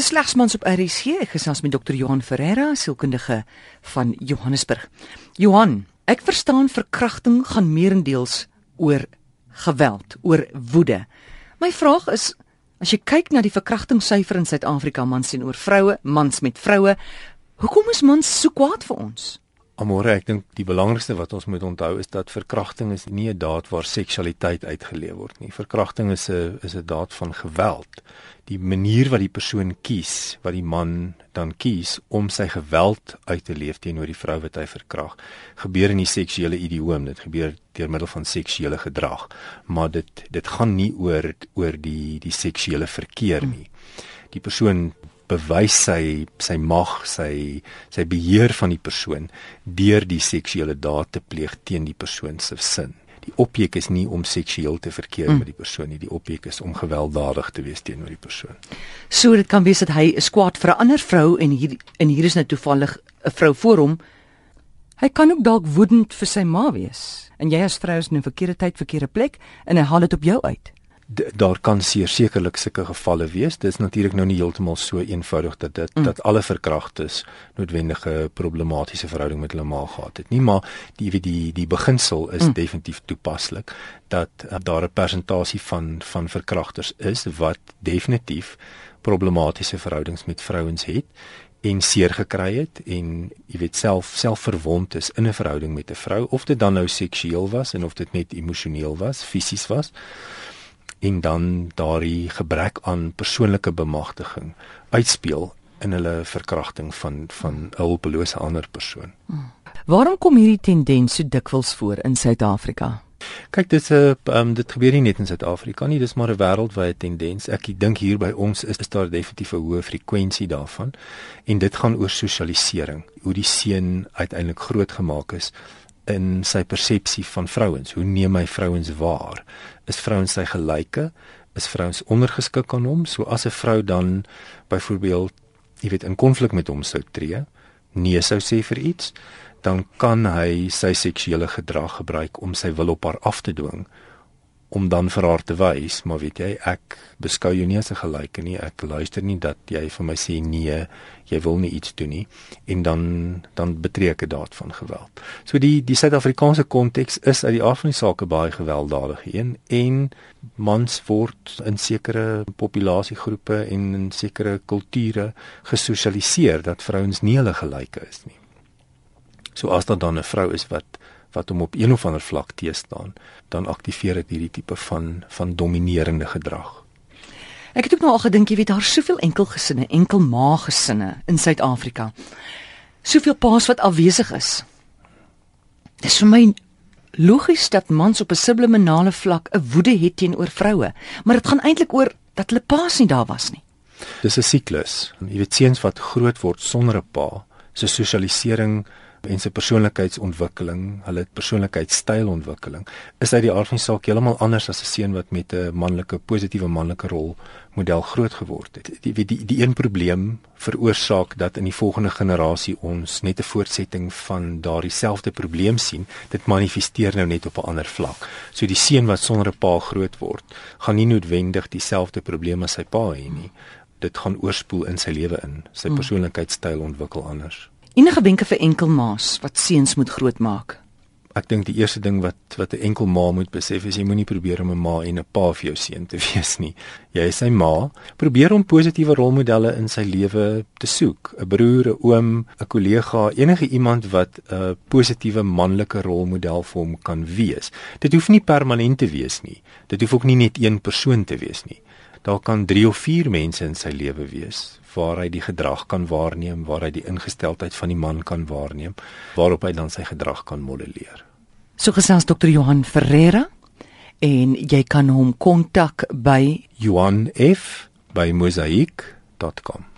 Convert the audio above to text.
Dis slegs mans op RC. Gesels met Dr. Johan Ferreira, sielkundige van Johannesburg. Johan, ek verstaan verkrachting gaan meerendeels oor geweld, oor woede. My vraag is as jy kyk na die verkrachtingssyfer in Suid-Afrika mans teenoor vroue, mans met vroue, hoekom is mans so kwaad vir ons? Amore, ek dink die belangrikste wat ons moet onthou is dat verkrachting is nie 'n daad waar seksualiteit uitgeleef word nie. Verkrachting is 'n is 'n daad van geweld. Die manier wat die persoon kies, wat die man dan kies om sy geweld uit te leef teenoor die vrou wat hy verkrag, gebeur in die seksuele idioom. Dit gebeur deur middel van seksuele gedrag, maar dit dit gaan nie oor oor die die seksuele verkeer nie. Die persoon bewys sy sy mag, sy sy beheer van die persoon deur die seksuele daad te pleeg teen die persoon se sin. Die objek is nie om seksueel te verkeer mm. met die persoon nie, die objek is om gewelddadig te wees teenoor die persoon. So dit kan wees dat hy 'n kwaad vir 'n ander vrou en hier en hier is nou toevallig 'n vrou voor hom. Hy kan ook dalk woedend vir sy ma wees. En jy as vrou is in 'n verkeerde tyd, verkeerde plek en hy haal dit op jou uit daar kan sekerlik sulke gevalle wees. Dit is natuurlik nou nie heeltemal so eenvoudig dat dit mm. dat alle verkragters noodwendige problematiese verhouding met hulle ma gehad het nie, maar die die die, die beginsel is mm. definitief toepaslik dat uh, daar 'n persentasie van van verkragters is wat definitief problematiese verhoudings met vrouens het en seer gekry het en jy weet self self verwond is in 'n verhouding met 'n vrou of dit dan nou seksueel was en of dit net emosioneel was, fisies was en dan daardie gebrek aan persoonlike bemagtiging uitspeel in hulle verkrachting van van 'n hulpelose ander persoon. Hmm. Waarom kom hierdie tendens so dikwels voor in Suid-Afrika? Kyk, dit is 'n um, dit gebeur nie net in Suid-Afrika nie, dis maar 'n wêreldwye tendens. Ek dink hier by ons is, is daar definitief 'n hoë frekwensie daarvan en dit gaan oor sosialisering, hoe die seun uiteindelik grootgemaak is in sy persepsie van vrouens. Hoe neem hy vrouens waar? Is vrouens sy gelyke? Is vrouens ondergeskik aan hom? So as 'n vrou dan byvoorbeeld, jy weet, in konflik met hom sou tree, nee sou sê vir iets, dan kan hy sy seksuele gedrag gebruik om sy wil op haar af te dwing om dan vir haar te wys, maar weet jy, ek beskou jou nie as 'n gelyke nie. Ek luister nie dat jy vir my sê nee, jy wil nie iets doen nie en dan dan betree ek 'n daad van geweld. So die die Suid-Afrikaanse konteks is uit die aard van die saak baie gewelddadig een en mans word in sekere populasiegroepe en in sekere kulture gesosialiseer dat vrouens nie hulle gelyke is nie. So as daar dan 'n vrou is wat wat hom op een of ander vlak teestaan, dan aktiveer dit hierdie tipe van van dominerende gedrag. Ek het ook nou al gedink jy weet daar soveel enkelgesinne, enkelma gesinne in Suid-Afrika. Soveel paas wat afwesig is. Dis vir my logies dat mans op 'n subliminale vlak 'n woede het teenoor vroue, maar dit gaan eintlik oor dat hulle paas nie daar was nie. Dis 'n siklus. Jy weet seuns wat groot word sonder 'n pa, se sosialisering en sy persoonlikheidsontwikkeling, hulle persoonlikheidstylontwikkeling is uit die aard van die saak heeltemal anders as 'n seun wat met 'n manlike positiewe manlike rol model groot geword het. Die die die, die een probleem veroorsaak dat in die volgende generasie ons net 'n voortsetting van daardie selfde probleem sien. Dit manifesteer nou net op 'n ander vlak. So die seun wat sonder 'n pa groot word, gaan nie noodwendig dieselfde probleem as sy pa hê nie. Dit gaan oorspoel in sy lewe in. Sy hmm. persoonlikheidstyl ontwikkel anders. Enige wenke vir enkelmaas wat seuns moet grootmaak? Ek dink die eerste ding wat wat 'n enkel ma moet besef is jy moenie probeer om 'n ma en 'n pa vir jou seun te wees nie. Jy is sy ma. Probeer om positiewe rolmodelle in sy lewe te soek. 'n Broer, 'n oom, 'n kollega, enige iemand wat 'n positiewe manlike rolmodel vir hom kan wees. Dit hoef nie permanent te wees nie. Dit hoef ook nie net een persoon te wees nie. Daar kan 3 of 4 mense in sy lewe wees waar hy die gedrag kan waarneem, waar hy die ingesteldheid van die man kan waarneem, waarop hy dan sy gedrag kan modelleer. So gesels Dr. Johan Ferreira en jy kan hom kontak by Johan F by mosaik.com